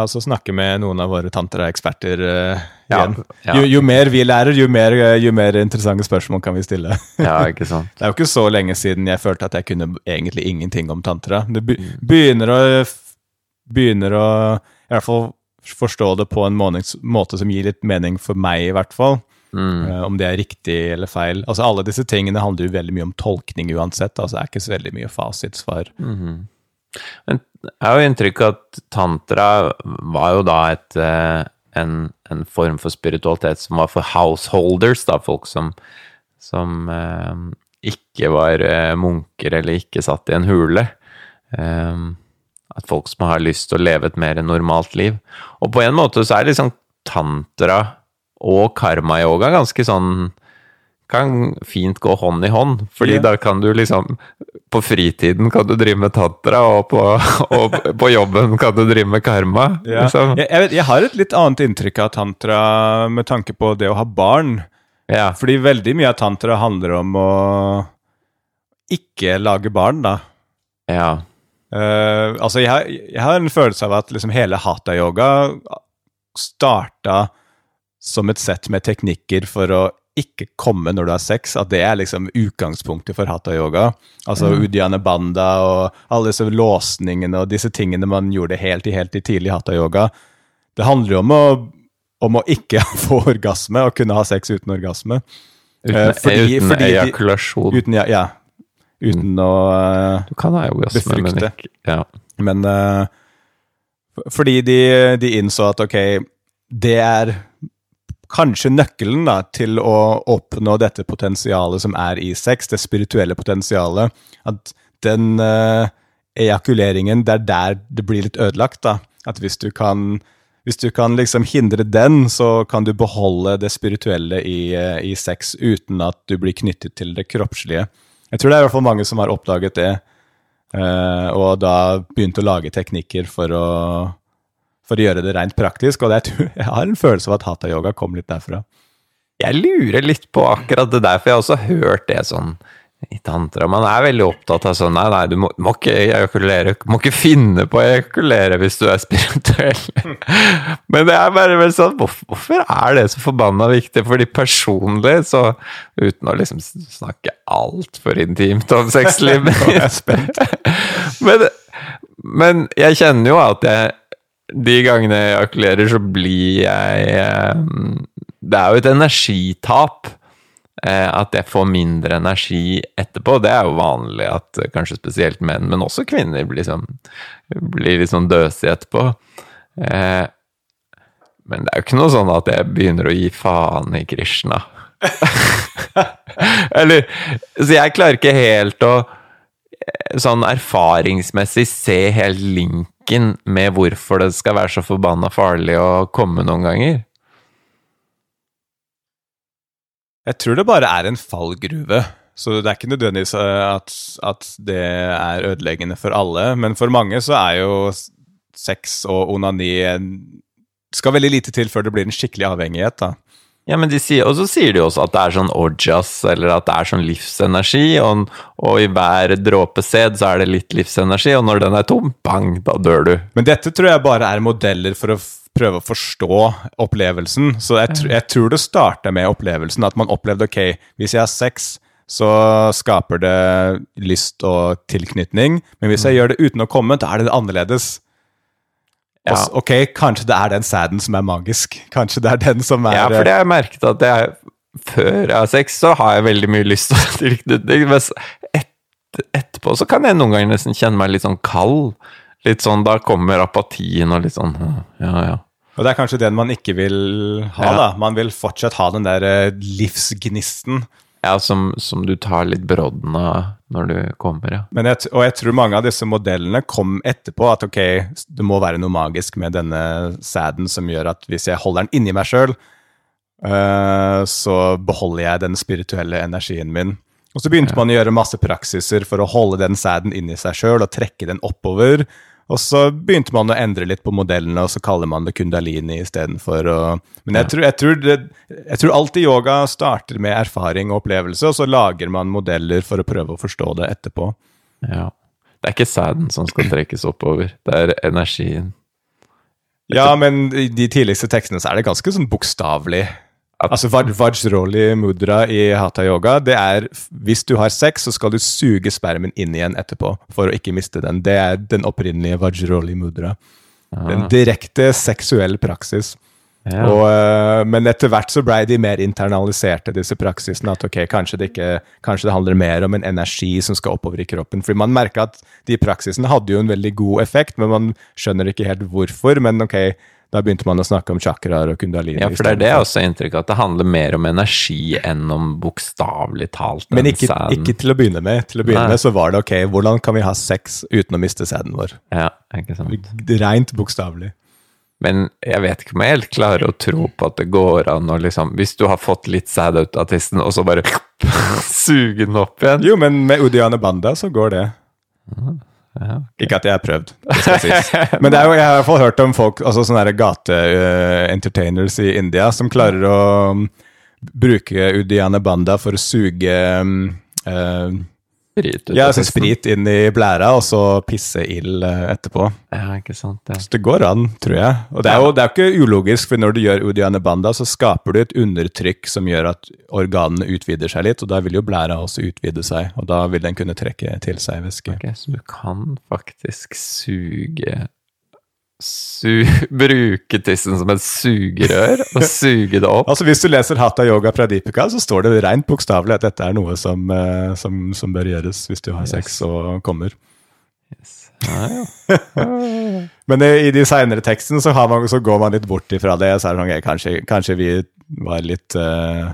altså snakke med noen av våre tantra-eksperter uh, igjen. ja. Jo, jo mer vi lærer, jo mer, eh, jo mer interessante spørsmål kan vi stille. ja, ikke sant. Det er jo ikke så lenge siden jeg følte at jeg kunne egentlig ingenting om tantra. Det be begynner å Begynner å i hvert fall forstå det på en måte som gir litt mening for meg, i hvert fall. Mm. Uh, om det er riktig eller feil. Altså Alle disse tingene handler jo veldig mye om tolkning uansett. altså Det er ikke så veldig mye fasitsvar. Mhm. Men jeg har jo inntrykk av at tantra var jo da et, eh, en, en form for spiritualitet som var for householders, da, folk som, som eh, ikke var eh, munker eller ikke satt i en hule. Eh, at folk som har lyst til å leve et mer normalt liv. Og på en måte så er liksom tantra og karma-yoga ganske sånn kan fint gå hånd i hånd, fordi yeah. da kan du liksom På fritiden kan du drive med tantra, og på, og på jobben kan du drive med karma. Yeah. Liksom. Jeg, jeg, vet, jeg har et litt annet inntrykk av tantra med tanke på det å ha barn. Yeah. Fordi veldig mye av tantra handler om å ikke lage barn, da. ja. Uh, altså, jeg har, jeg har en følelse av at liksom hele hatha-yoga starta som et sett med teknikker for å ikke komme når du har sex. At det er liksom utgangspunktet for hatha-yoga. Altså Udiane Banda og alle disse låsningene og disse tingene man gjorde helt i, helt i tidlig hatha-yoga. Det handler jo om å, om å ikke få orgasme og kunne ha sex uten orgasme. Uten, Eh, fordi- uten fordi ejakulasjon. Uten, ja, ja, uten å uh, du kan ha orgasme, men ikke ja. Men uh, fordi de, de innså at ok, det er kanskje nøkkelen da, til å oppnå dette potensialet som er i sex, det spirituelle potensialet. At den uh, ejakuleringen, det er der det blir litt ødelagt. da. At hvis du kan, hvis du kan liksom hindre den, så kan du beholde det spirituelle i, uh, i sex uten at du blir knyttet til det kroppslige. Jeg tror det er i hvert fall mange som har oppdaget det. uh, og da begynt å lage teknikker for å, for å gjøre det rent praktisk. Og det, jeg, jeg har en følelse av at hatayoga kom litt derfra. Jeg lurer litt på akkurat det der, for jeg har også hørt det sånn i tantra. Man er veldig opptatt av sånn Nei, nei, du må, må ikke ejakulere. Må ikke finne på å ejakulere hvis du er spirituell. Men det er bare vel sånn hvorfor, hvorfor er det så forbanna viktig? Fordi personlig, så uten å liksom snakke altfor intimt om sexlivet men, men jeg kjenner jo at jeg de gangene jeg ejakulerer, så blir jeg eh, Det er jo et energitap. eh, At jeg får mindre energi etterpå. Det er jo vanlig at eh, kanskje spesielt menn, men også kvinner, blir, sånn, blir litt sånn døsige etterpå. Men det er jo ikke noe sånn at jeg begynner å gi faen i Krishna. Eller Så jeg klarer ikke helt å sånn erfaringsmessig se helt linken med hvorfor det skal være så forbanna farlig å komme noen ganger. Jeg tror det bare er en fallgruve. Så det er ikke nødvendigvis eh, at, at det er ødeleggende for alle. Men for mange så er jo sex og onani en skal veldig lite til før det blir en skikkelig avhengighet. da. Ja, men de sier, Og så sier de også at det er sånn ojas, eller at det er sånn livsenergi, og, og i hver dråpe sæd så er det litt livsenergi, og når den er tom, bang, da dør du. Men dette tror jeg bare er modeller for å prøve å forstå opplevelsen. Så jeg, tr jeg tror det starta med opplevelsen, at man opplevde ok, hvis jeg har sex, så skaper det lyst og tilknytning. Men hvis Mm. jeg gjør det uten å komme, da er det annerledes. Ja. Ok, kanskje det er den sæden som er magisk. Kanskje det er den som er Ja, for det har jeg merket at jeg før jeg har sex, så har jeg veldig mye lyst til å tilknytning. Mens et, etterpå så kan jeg noen ganger nesten kjenne meg litt sånn kald. Litt sånn, Da kommer apatien og litt sånn Ja, ja. Og det er kanskje den man ikke vil ha, Ja. da. Man vil fortsatt ha den der eh, livsgnisten. Ja, som, som du tar litt brodden av når du kommer, ja. Men jeg, og jeg tror mange av disse modellene kom etterpå at ok, det må være noe magisk med denne sæden som gjør at hvis jeg holder den inni meg sjøl, så beholder jeg den spirituelle energien min. Og så begynte man å gjøre masse praksiser for å holde den sæden inni seg sjøl og trekke den oppover. Og så begynte man å endre litt på modellene, og så kaller man det kundalini istedenfor Men jeg, tror, jeg, tror det, jeg tror alltid yoga starter med erfaring og opplevelse, og så lager man modeller for å prøve å forstå det etterpå. ja. Det er ikke sæden som skal trekkes oppover, det er energien. Ja, men i de tidligste tekstene så er det ganske sånn bokstavelig. Altså Vaj- Vajroli mudra i hatha yoga, det er hvis du har sex, så skal du suge spermen inn igjen etterpå for å ikke miste den. Det er den opprinnelige Vajroli mudra. En direkte seksuell praksis. Ja. Og, øh, men etter hvert så blei de mer internaliserte, disse praksisene. At ok, kanskje det, ikke, kanskje det handler mer om en energi som skal oppover i kroppen. Fordi man merka at de praksisene hadde jo en veldig god effekt, men man skjønner ikke helt hvorfor. Men ok, da begynte man å snakke om chakraer og kundalini. Ja, for det er det jeg også inntrykk at det handler mer om energi enn om bokstavelig talt Men ikke, ikke til å begynne med. Til å begynne Nei. med så var det ok, hvordan kan vi ha sex uten å miste sæden vår? Ja, ikke sant. Rent bokstavelig. Men jeg vet ikke om jeg helt klarer å tro på at det går an å liksom Hvis du har fått litt sæd ut av tissen, og så bare suge den opp igjen Jo, men med Udiane Banda så går det. Ja. Ikke at jeg har prøvd, det skal sies. Men det er jo, jeg har i hvert fall hørt om folk, altså sånne gate-entertainers i India, som klarer å um, bruke Udiane Banda for å suge um, eh, Sprit ut ja, altså sprit inn i blæra, og så pisse ild eh, etterpå. Ja, ikke sant. Ja. Så det går an, tror jeg. Og det er jo det er ikke ulogisk, for når du gjør Udiane Banda, så skaper du et undertrykk som gjør at organene utvider seg litt, og da vil jo blæra også utvide seg, og da vil den kunne trekke til seg væske. Ok, så du kan faktisk suge su Bruke tissen som et sugerør og suge det opp? Altså Hvis du leser Hatha Yoga Pradipika, så står det rent bokstavelig at dette er noe som, eh, som, som bør gjøres hvis du har sex og kommer. Ja. Men i, i de seinere tekstene så, har man, så går man litt bort ifra det. Så er det sånn, kanskje, kanskje vi var litt uh,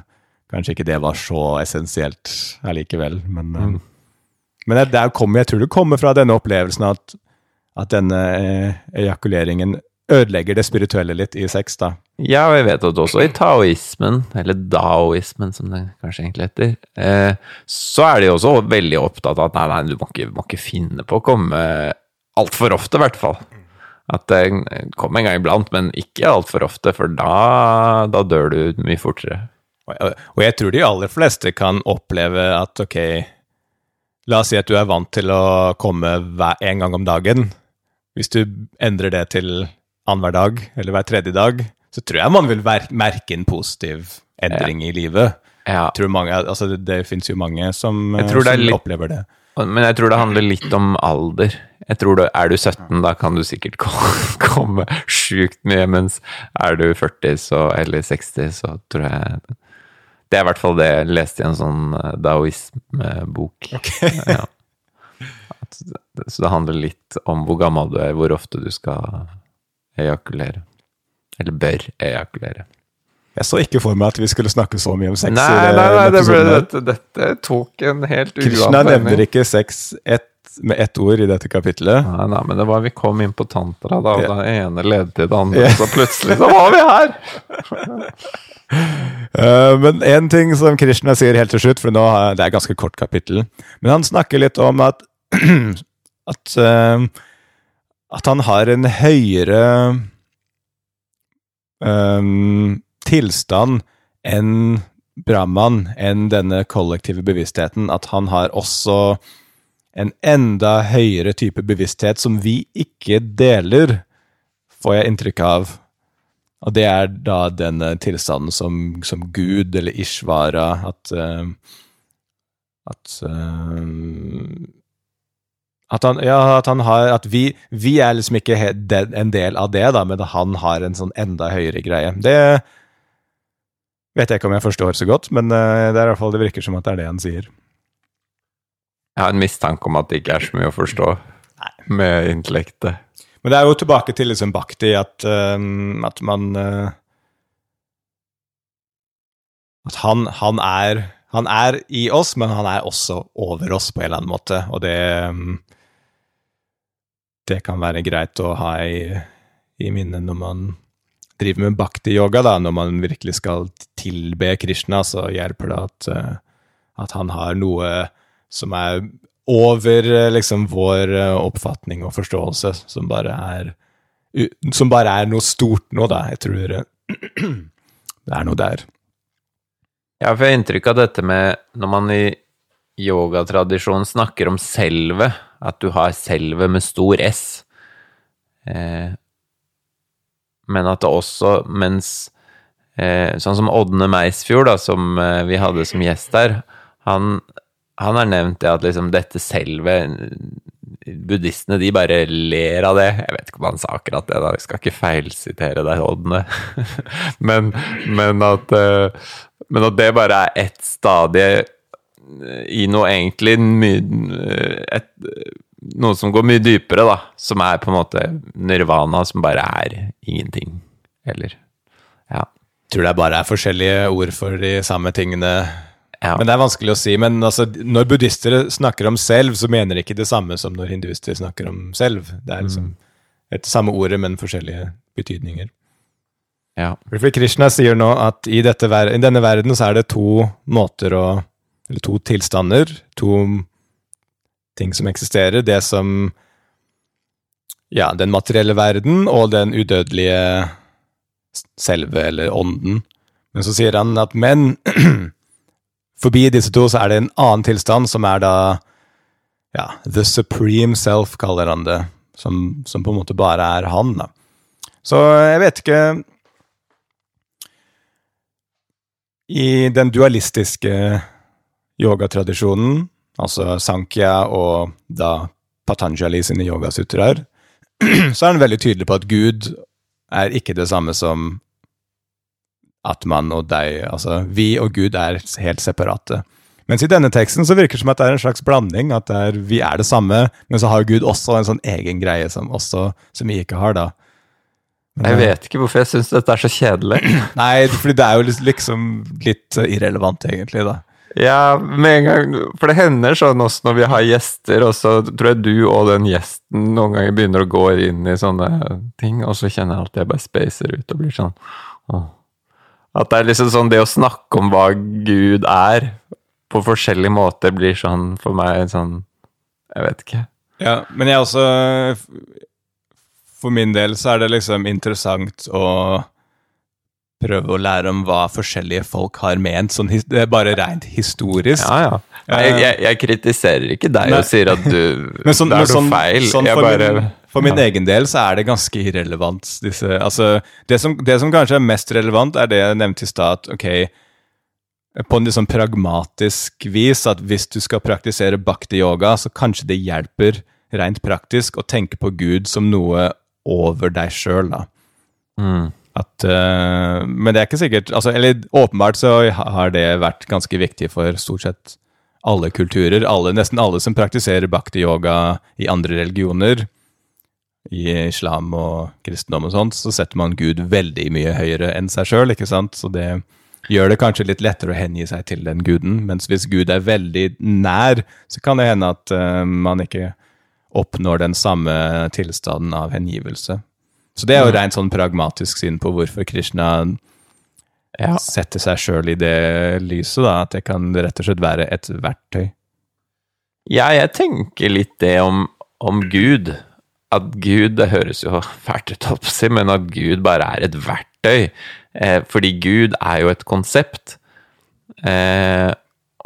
Kanskje ikke det var så essensielt allikevel, men uh, Mm. Men det, det kom, jeg tror det kommer fra denne opplevelsen at, at denne eh, ejakuleringen ødelegger det spirituelle litt i sex, da. Ja, og jeg vet at også i taoismen, eller daoismen som det kanskje egentlig heter, eh, så er de også veldig opptatt av at nei, nei, du må ikke, må ikke finne på å komme altfor ofte, i hvert fall. At det kommer en gang iblant, men ikke altfor ofte, for da, da dør du mye fortere. Og jeg tror de aller fleste kan oppleve at ok, la oss si at du er vant til å komme hver, en gang om dagen. Hvis du endrer det til annenhver dag, eller hver tredje dag, så tror jeg man vil merke en positiv endring i livet. Ja, tror mange, altså det, det finnes jo mange som, som litt- opplever det. men jeg tror det handler litt om alder. Jeg tror det, Er du 17, da kan du sikkert komme sjukt mye, mens er du 40 så, eller 60, så tror jeg Det er i hvert fall det jeg leste i en sånn daoismebok. daoisme-bok. Ja. Så det handler litt om hvor gammel du er, hvor ofte du skal ejakulere. Eller bør ejakulere. Jeg så ikke for meg at vi skulle snakke så mye om sex. Nei, nei, nei, nei, det ble, dette, dette tok en helt Krishna nevner ikke sex et, med ett ord i dette kapitlet. Nei, nei, men det var vi kom inn på tantra, da, og Ja. det ene ledet til det andre, Ja. så plutselig så var vi her! uh, men én ting som Krishna sier helt til slutt, for nå det er et ganske kort kapittel, men han snakker litt om at at, eh, at han har en høyere um, tilstand enn Brahman, enn denne kollektive bevisstheten. At han har også en enda høyere type bevissthet som vi ikke deler, får jeg inntrykk av. Og det er da denne tilstanden som, som Gud eller Ishvara at, eh, At at han, ja, at han har At vi, vi er liksom ikke en del av det, da, men han har en sånn enda høyere greie. Det vet jeg ikke om jeg forstår så godt, men eh, det er i hvert fall det virker som at det er det han sier. Jeg har en mistanke om at det ikke er så mye å forstå med intellektet. Men det er jo tilbake til liksom Bakti, at, eh, at man uh, At han, han, er, han er i oss, men han er også over oss på en eller annen måte, og det mm, Det kan være greit å ha i, i minne når man driver med bhakti-yoga, da, når man virkelig skal tilbe Krishna, så hjelper det at, eh, at han har noe som er over eh, liksom vår eh, oppfatning og forståelse, som bare er Som bare er noe stort nå, da. Jeg tror det er noe der. Ja, for jeg har inntrykk av dette med når man i yogatradisjonen snakker om selve, at du har selve med stor S. Eh, men at det også, mens eh, Sånn som Ådne Meisfjord, da, som eh, vi hadde som gjest der, han, han har nevnt det at liksom dette selve Buddhistene de bare ler av det. Jeg vet ikke om han sa akkurat det, da. Vi skal ikke feilsitere deg, Ådne. men, men, at, eh, men at det bare er ett stadie i noe egentlig mye et, Noe som går mye dypere, da. Som er på en måte nirvana, som bare er ingenting. Eller Ja. tror det bare er forskjellige ord for de samme tingene. ja. Men det er vanskelig å si. Men altså, når buddhister snakker om selv, så mener de ikke det samme som når hinduister snakker om selv. Det er liksom et samme ordet, men forskjellige betydninger. ja. For Krishna sier nå at i, ver- i denne verden så er det to måter å Eller to tilstander. To ting som eksisterer. Det som Ja, den materielle verden og den udødelige selve, eller ånden. Men så sier han at men forbi disse to så er det en annen tilstand, som er da ja, the supreme self, kaller han det. Som, som på en måte bare er han, da. Så jeg vet ikke I den dualistiske yogatradisjonen, altså Sankhya og da Patanjali sine yogasutraer, så er han veldig tydelig på at Gud er ikke det samme som Atman og deg. Altså, vi og Gud er helt separate. Mens i denne teksten så virker det som at det er en slags blanding. At det er, vi er det samme, men så har Gud også en sånn egen greie som, også, som vi ikke har, da. Men, Jeg vet ikke hvorfor jeg syns dette er så kjedelig. Nei, fordi det er jo liksom litt irrelevant, egentlig, da. Ja, med en gang For det hender sånn også når vi har gjester, og så tror jeg du og den gjesten noen ganger begynner å gå inn i sånne ting, og så kjenner jeg alltid jeg bare spacer ut og blir sånn åh. At det er liksom sånn det å snakke om hva Gud er, på forskjellige måter, blir sånn for meg sånn Jeg vet ikke. Ja, men jeg også For min del så er det liksom interessant å prøve å lære om hva forskjellige folk har ment, sånn det er bare rent historisk. Ja, ja. Jeg, jeg, jeg kritiserer ikke deg Nei. og sier at du Men sånn, Det er sånn, feil. sånn jeg for, bare min, for min ja. egen del så er det ganske irrelevant. Disse, altså, det, som, det som kanskje er mest relevant, er det jeg nevnte i stad. Ok, på en liksom pragmatisk vis at hvis du skal praktisere bhakti-yoga, så kanskje det hjelper rent praktisk å tenke på Gud som noe over deg sjøl, da. Mm. At, uh, men det er ikke sikkert altså, Eller åpenbart så har det vært ganske viktig for stort sett alle kulturer. Alle, nesten alle som praktiserer bhakti-yoga i andre religioner, i islam og kristendom og sånt, så setter man Gud veldig mye høyere enn seg sjøl, ikke sant? Så det gjør det kanskje litt lettere å hengi seg til den guden. Mens hvis Gud er veldig nær, så kan det hende at uh, man ikke oppnår den samme tilstanden av hengivelse. Så det er jo rent sånn pragmatisk syn på hvorfor Krishna Ja. setter seg sjøl i det lyset, da. At det kan rett og slett være et verktøy. Ja, jeg tenker litt det om, om Gud. At Gud, det høres jo fælt ut, men at Gud bare er et verktøy. Eh, fordi Gud er jo et konsept. Eh,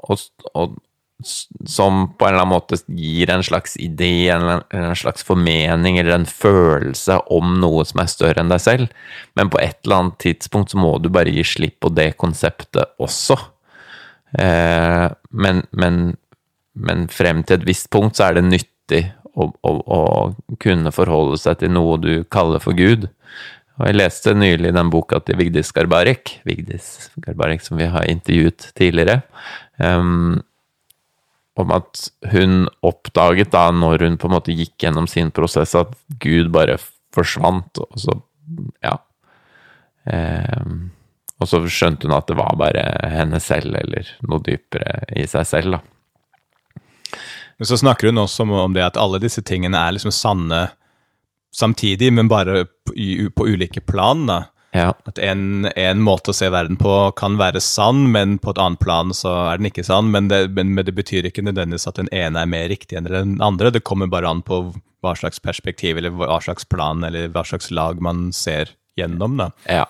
og, som på en eller annen måte gir en slags idé, eller en slags formening eller en følelse om noe som er større enn deg selv. Men på et eller annet tidspunkt så må du bare gi slipp på det konseptet også. Eh, men, men men frem til et visst punkt så er det nyttig å, å, å kunne forholde seg til noe du kaller for Gud. Og jeg leste nylig den boka til Vigdis Garbarek, Vigdis Garbarek som vi har intervjuet tidligere, um, om at hun oppdaget da, når hun på en måte gikk gjennom sin prosess, at Gud bare forsvant, og så ja. Eh, og så skjønte hun at det var bare henne selv, eller noe dypere i seg selv, da. Men så snakker hun også om det at alle disse tingene er liksom sanne samtidig, men bare på, på ulike plan. da. Ja. At en, en, måte å se verden på kan være sann, men på et annet plan så er den ikke sann. Men det, men, men det betyr ikke nødvendigvis at den ene er mer riktig enn den andre. Det kommer bare an på hva slags perspektiv eller hva slags plan eller hva slags lag man ser gjennom. da. Ja.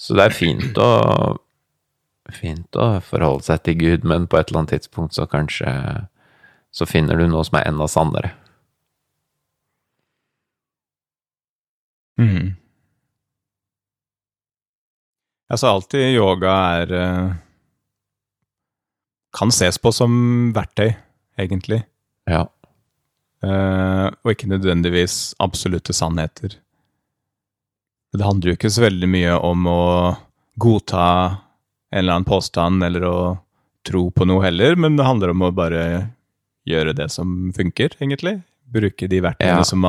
Så det er fint å, fint å forholde seg til Gud, men på et eller annet tidspunkt så kanskje så finner du noe som er enda sannere. Mm. Altså alltid yoga er uh, Kan ses på som verktøy, egentlig. Ja. Uh, og ikke nødvendigvis absolutte sannheter. Det handler jo ikke så veldig mye om å godta en eller annen påstand eller å tro på noe heller, men det handler om å bare gjøre det som funker, egentlig. Bruke de verktøyene ja. som,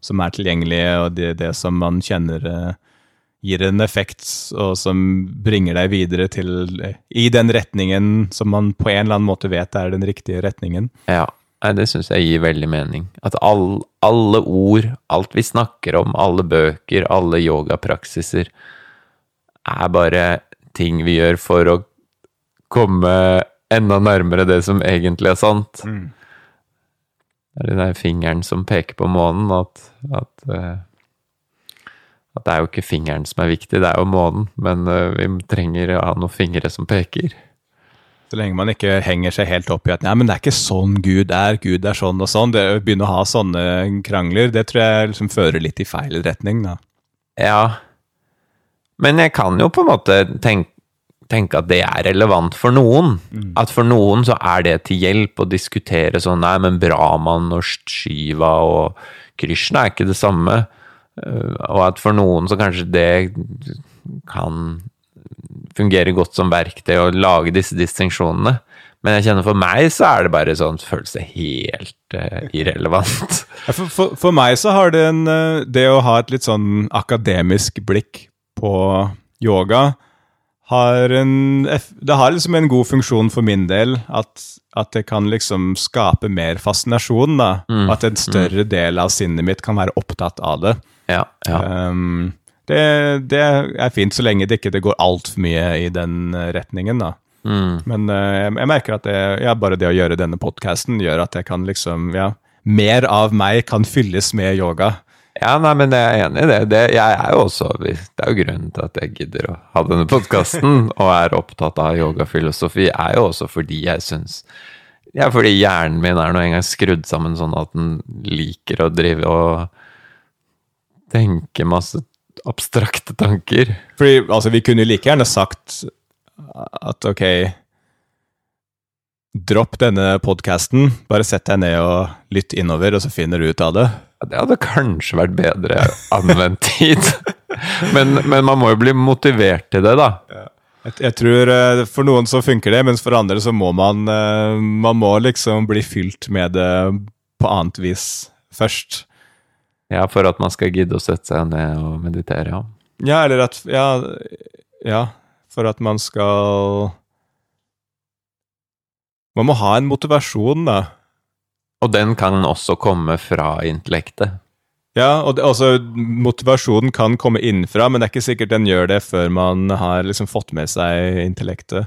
som, er tilgjengelige, og det, det som man kjenner uh, gir en effekt, og som bringer deg videre til i den retningen som man på en eller annen måte vet er den riktige retningen. Ja, det syns jeg gir veldig mening. At all, alle ord, alt vi snakker om, alle bøker, alle yogapraksiser, er bare ting vi gjør for å komme enda nærmere det som egentlig er sant. Mm. Det er den der fingeren som peker på månen, at, at, uh, at, det er jo ikke fingeren som er viktig, det er jo månen, men uh, vi trenger å ha noen fingre som peker. Så lenge man ikke henger seg helt opp i at nei, men det er ikke sånn Gud er, Gud er sånn og sånn. Det å begynne å ha sånne krangler, det tror jeg liksom fører litt i feil retning, da. Ja, men jeg kan jo på en måte tenke, tenke at det er relevant for noen. Mm. At for noen så er det til hjelp å diskutere sånn Nei, men Brahman og Shiva og Krishna er ikke det samme. Eh, og at for noen så kanskje det kan fungere godt som verktøy å lage disse distinksjonene. Men jeg kjenner for meg så er det bare sånn føles det helt uh, irrelevant. For, for, for, meg så har det en uh, Det å ha et litt sånn akademisk blikk på yoga har en Det har liksom en god funksjon for min del. At, at det kan liksom skape mer fascinasjon. da. Mm, at en større mm. del av sinnet mitt kan være opptatt av det. Ja, ja. Um, det, det, er fint så lenge det ikke det går altfor mye i den eh, retningen, da. Mm. Men uh, jeg, jeg, merker at det, ja, bare det å gjøre denne podkasten gjør at jeg kan liksom Ja, mer av meg kan fylles med yoga. Ja, nei, men jeg er enig i det. det. jeg er jo også, det er jo grunnen til at jeg gidder å ha denne podkasten og er opptatt av yogafilosofi, er jo også fordi jeg syns Ja, fordi hjernen min er nå engang skrudd sammen sånn at den liker å drive og tenke masse abstrakte tanker. Fordi altså, vi kunne like gjerne sagt at ok Dropp denne podkasten, bare sett deg ned og lytt innover, og så finner du ut av det. Det hadde kanskje vært bedre anvendt tid. men, men, man må jo bli motivert til det, da. Ja. Jeg, jeg, tror eh, For noen så funker det, mens for andre så må man eh, Man må liksom bli fylt med det på annet vis først. Ja, for at man skal gidde å sette seg ned og meditere, ja. Ja, eller at Ja, ja for at man skal Man må ha en motivasjon, da. Og den kan også komme fra intellektet. Ja, og det, altså, motivasjonen kan komme innenfra, men det er ikke sikkert den gjør det før man har liksom fått med seg intellektet.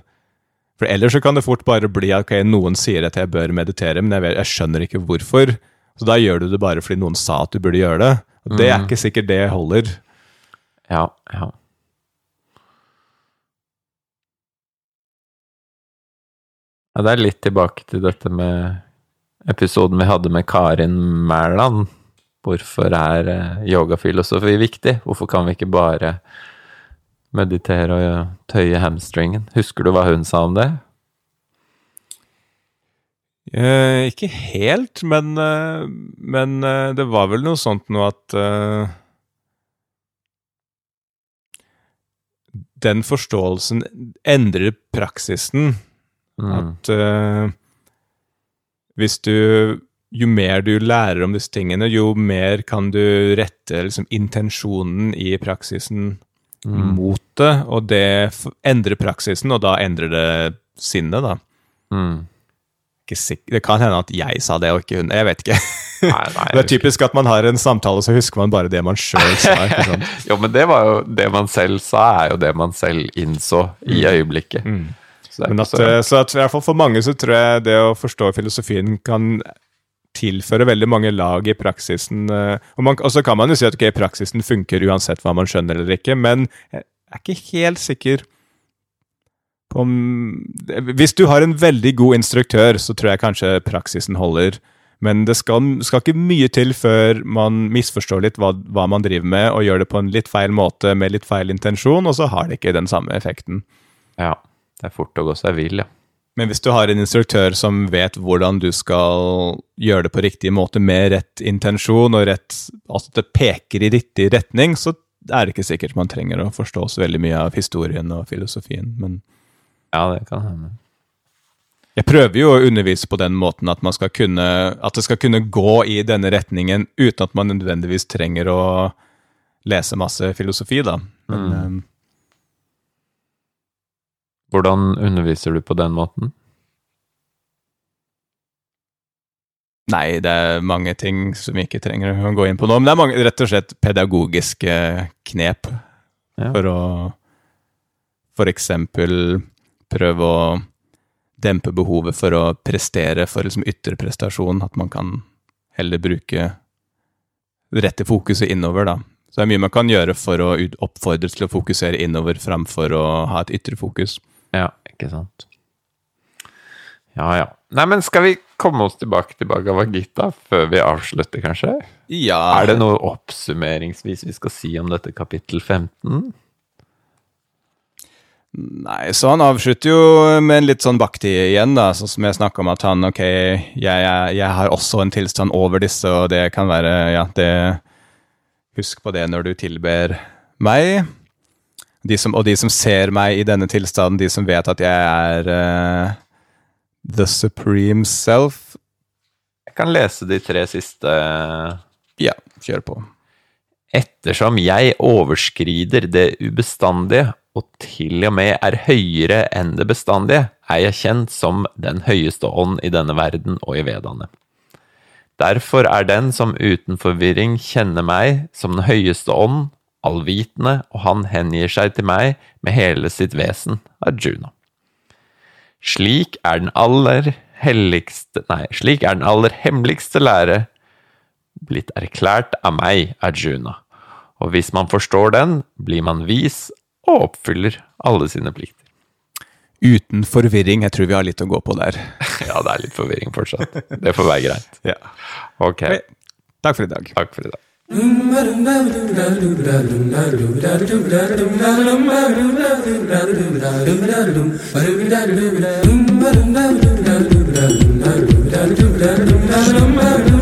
For ellers så kan det fort bare bli at okay, noen sier at jeg bør meditere, men jeg, vet, jeg skjønner ikke hvorfor. Så da gjør du det bare fordi noen sa at du burde gjøre det. Og det er mm. ikke sikkert det holder. Ja, ja. Ja, det er litt tilbake til dette med episoden vi hadde med Karin Mæland. Hvorfor er eh, yogafilosofi viktig? Hvorfor kan vi ikke bare meditere og tøye hamstringen? Husker du hva hun sa om det? Eh, ikke helt, men, eh, men eh, det var vel noe sånt noe at eh, Den forståelsen endrer praksisen. Mm. At hvis du Jo mer du lærer om disse tingene, jo mer kan du rette liksom, intensjonen i praksisen Mm. mot det, og det endrer praksisen, og da endrer det sinnet, da. Mm. Ikke sikker det kan hende at jeg sa det, og ikke hun. Jeg vet ikke. Nei, nei, Det er typisk at man har en samtale, så husker man bare det man sjøl sa. ikke sant? Jo, men det var jo det man selv sa, er jo det man selv innså i øyeblikket. Så det er Men at, så- eh, så at i hvert fall for mange så tror jeg det å forstå filosofien kan tilføre veldig mange lag i praksisen. eh, Og, så kan man jo si at ok, praksisen funker uansett hva man skjønner eller ikke, men jeg er ikke helt sikker på om Hvis du har en veldig god instruktør, så tror jeg kanskje praksisen holder. Men det skal, skal ikke mye til før man misforstår litt hva, hva man driver med, og gjør det på en litt feil måte med litt feil intensjon, og så har det ikke den samme effekten. Ja, det er fort å gå seg vill, ja. Men hvis du har en instruktør som vet hvordan du skal gjøre det på riktig måte med rett intensjon, og rett, altså at det peker i riktig retning, så er det ikke sikkert man trenger å forstå så veldig mye av historien og filosofien. Men Ja, det kan hende. jeg prøver jo å undervise på den måten at, kunne, at det skal kunne gå i denne retningen uten at man nødvendigvis trenger å lese masse filosofi, da. Men, eh, Hvordan underviser du på den måten? Nei, det er mange ting som vi ikke trenger å gå inn på nå. Men det er mange, rett og slett pedagogiske knep Ja. for å for eksempel prøve å dempe behovet for å prestere for liksom ytre prestasjon. At man kan heller bruke rette fokuset innover, da. Så det er mye man kan gjøre for å oppfordre til å fokusere innover framfor å ha et ytre fokus. Ja, ikke sant. Ja, ja. Nei, men skal vi komme oss tilbake til Bhagavad Gita før vi avslutter, kanskje? Ja, Er det noe oppsummeringsvis vi skal si om dette kapittel 15? Nei, så han avslutter jo med en litt sånn bakti igjen, da, sånn som jeg snakka om at han ok, jeg, jeg, jeg har også en tilstand over disse, og det kan være ja, det Husk på det når du tilber meg. De som, og de som ser meg i denne tilstanden, de som vet at jeg er uh, the supreme self. Jeg kan lese de tre siste Ja, kjør på. Ettersom jeg overskrider det ubestandige, og til og med er høyere enn det bestandige, er jeg kjent som den høyeste ånd i denne verden og i vedaene. Derfor er den som uten forvirring kjenner meg som den høyeste ånd, allvitende, og han hengir seg til meg med hele sitt vesen, Arjuna. Slik er den aller helligste Nei, slik er den aller hemmeligste lære blitt erklært av meg, Arjuna. Og hvis man forstår den, blir man vis og oppfyller alle sine plikter. Uten forvirring. Jeg tror vi har litt å gå på der. Ja, det er litt forvirring fortsatt. Det får være greit. Ja. Ok, Takk for i dag. takk for i dag. Ba-do-da-do-da.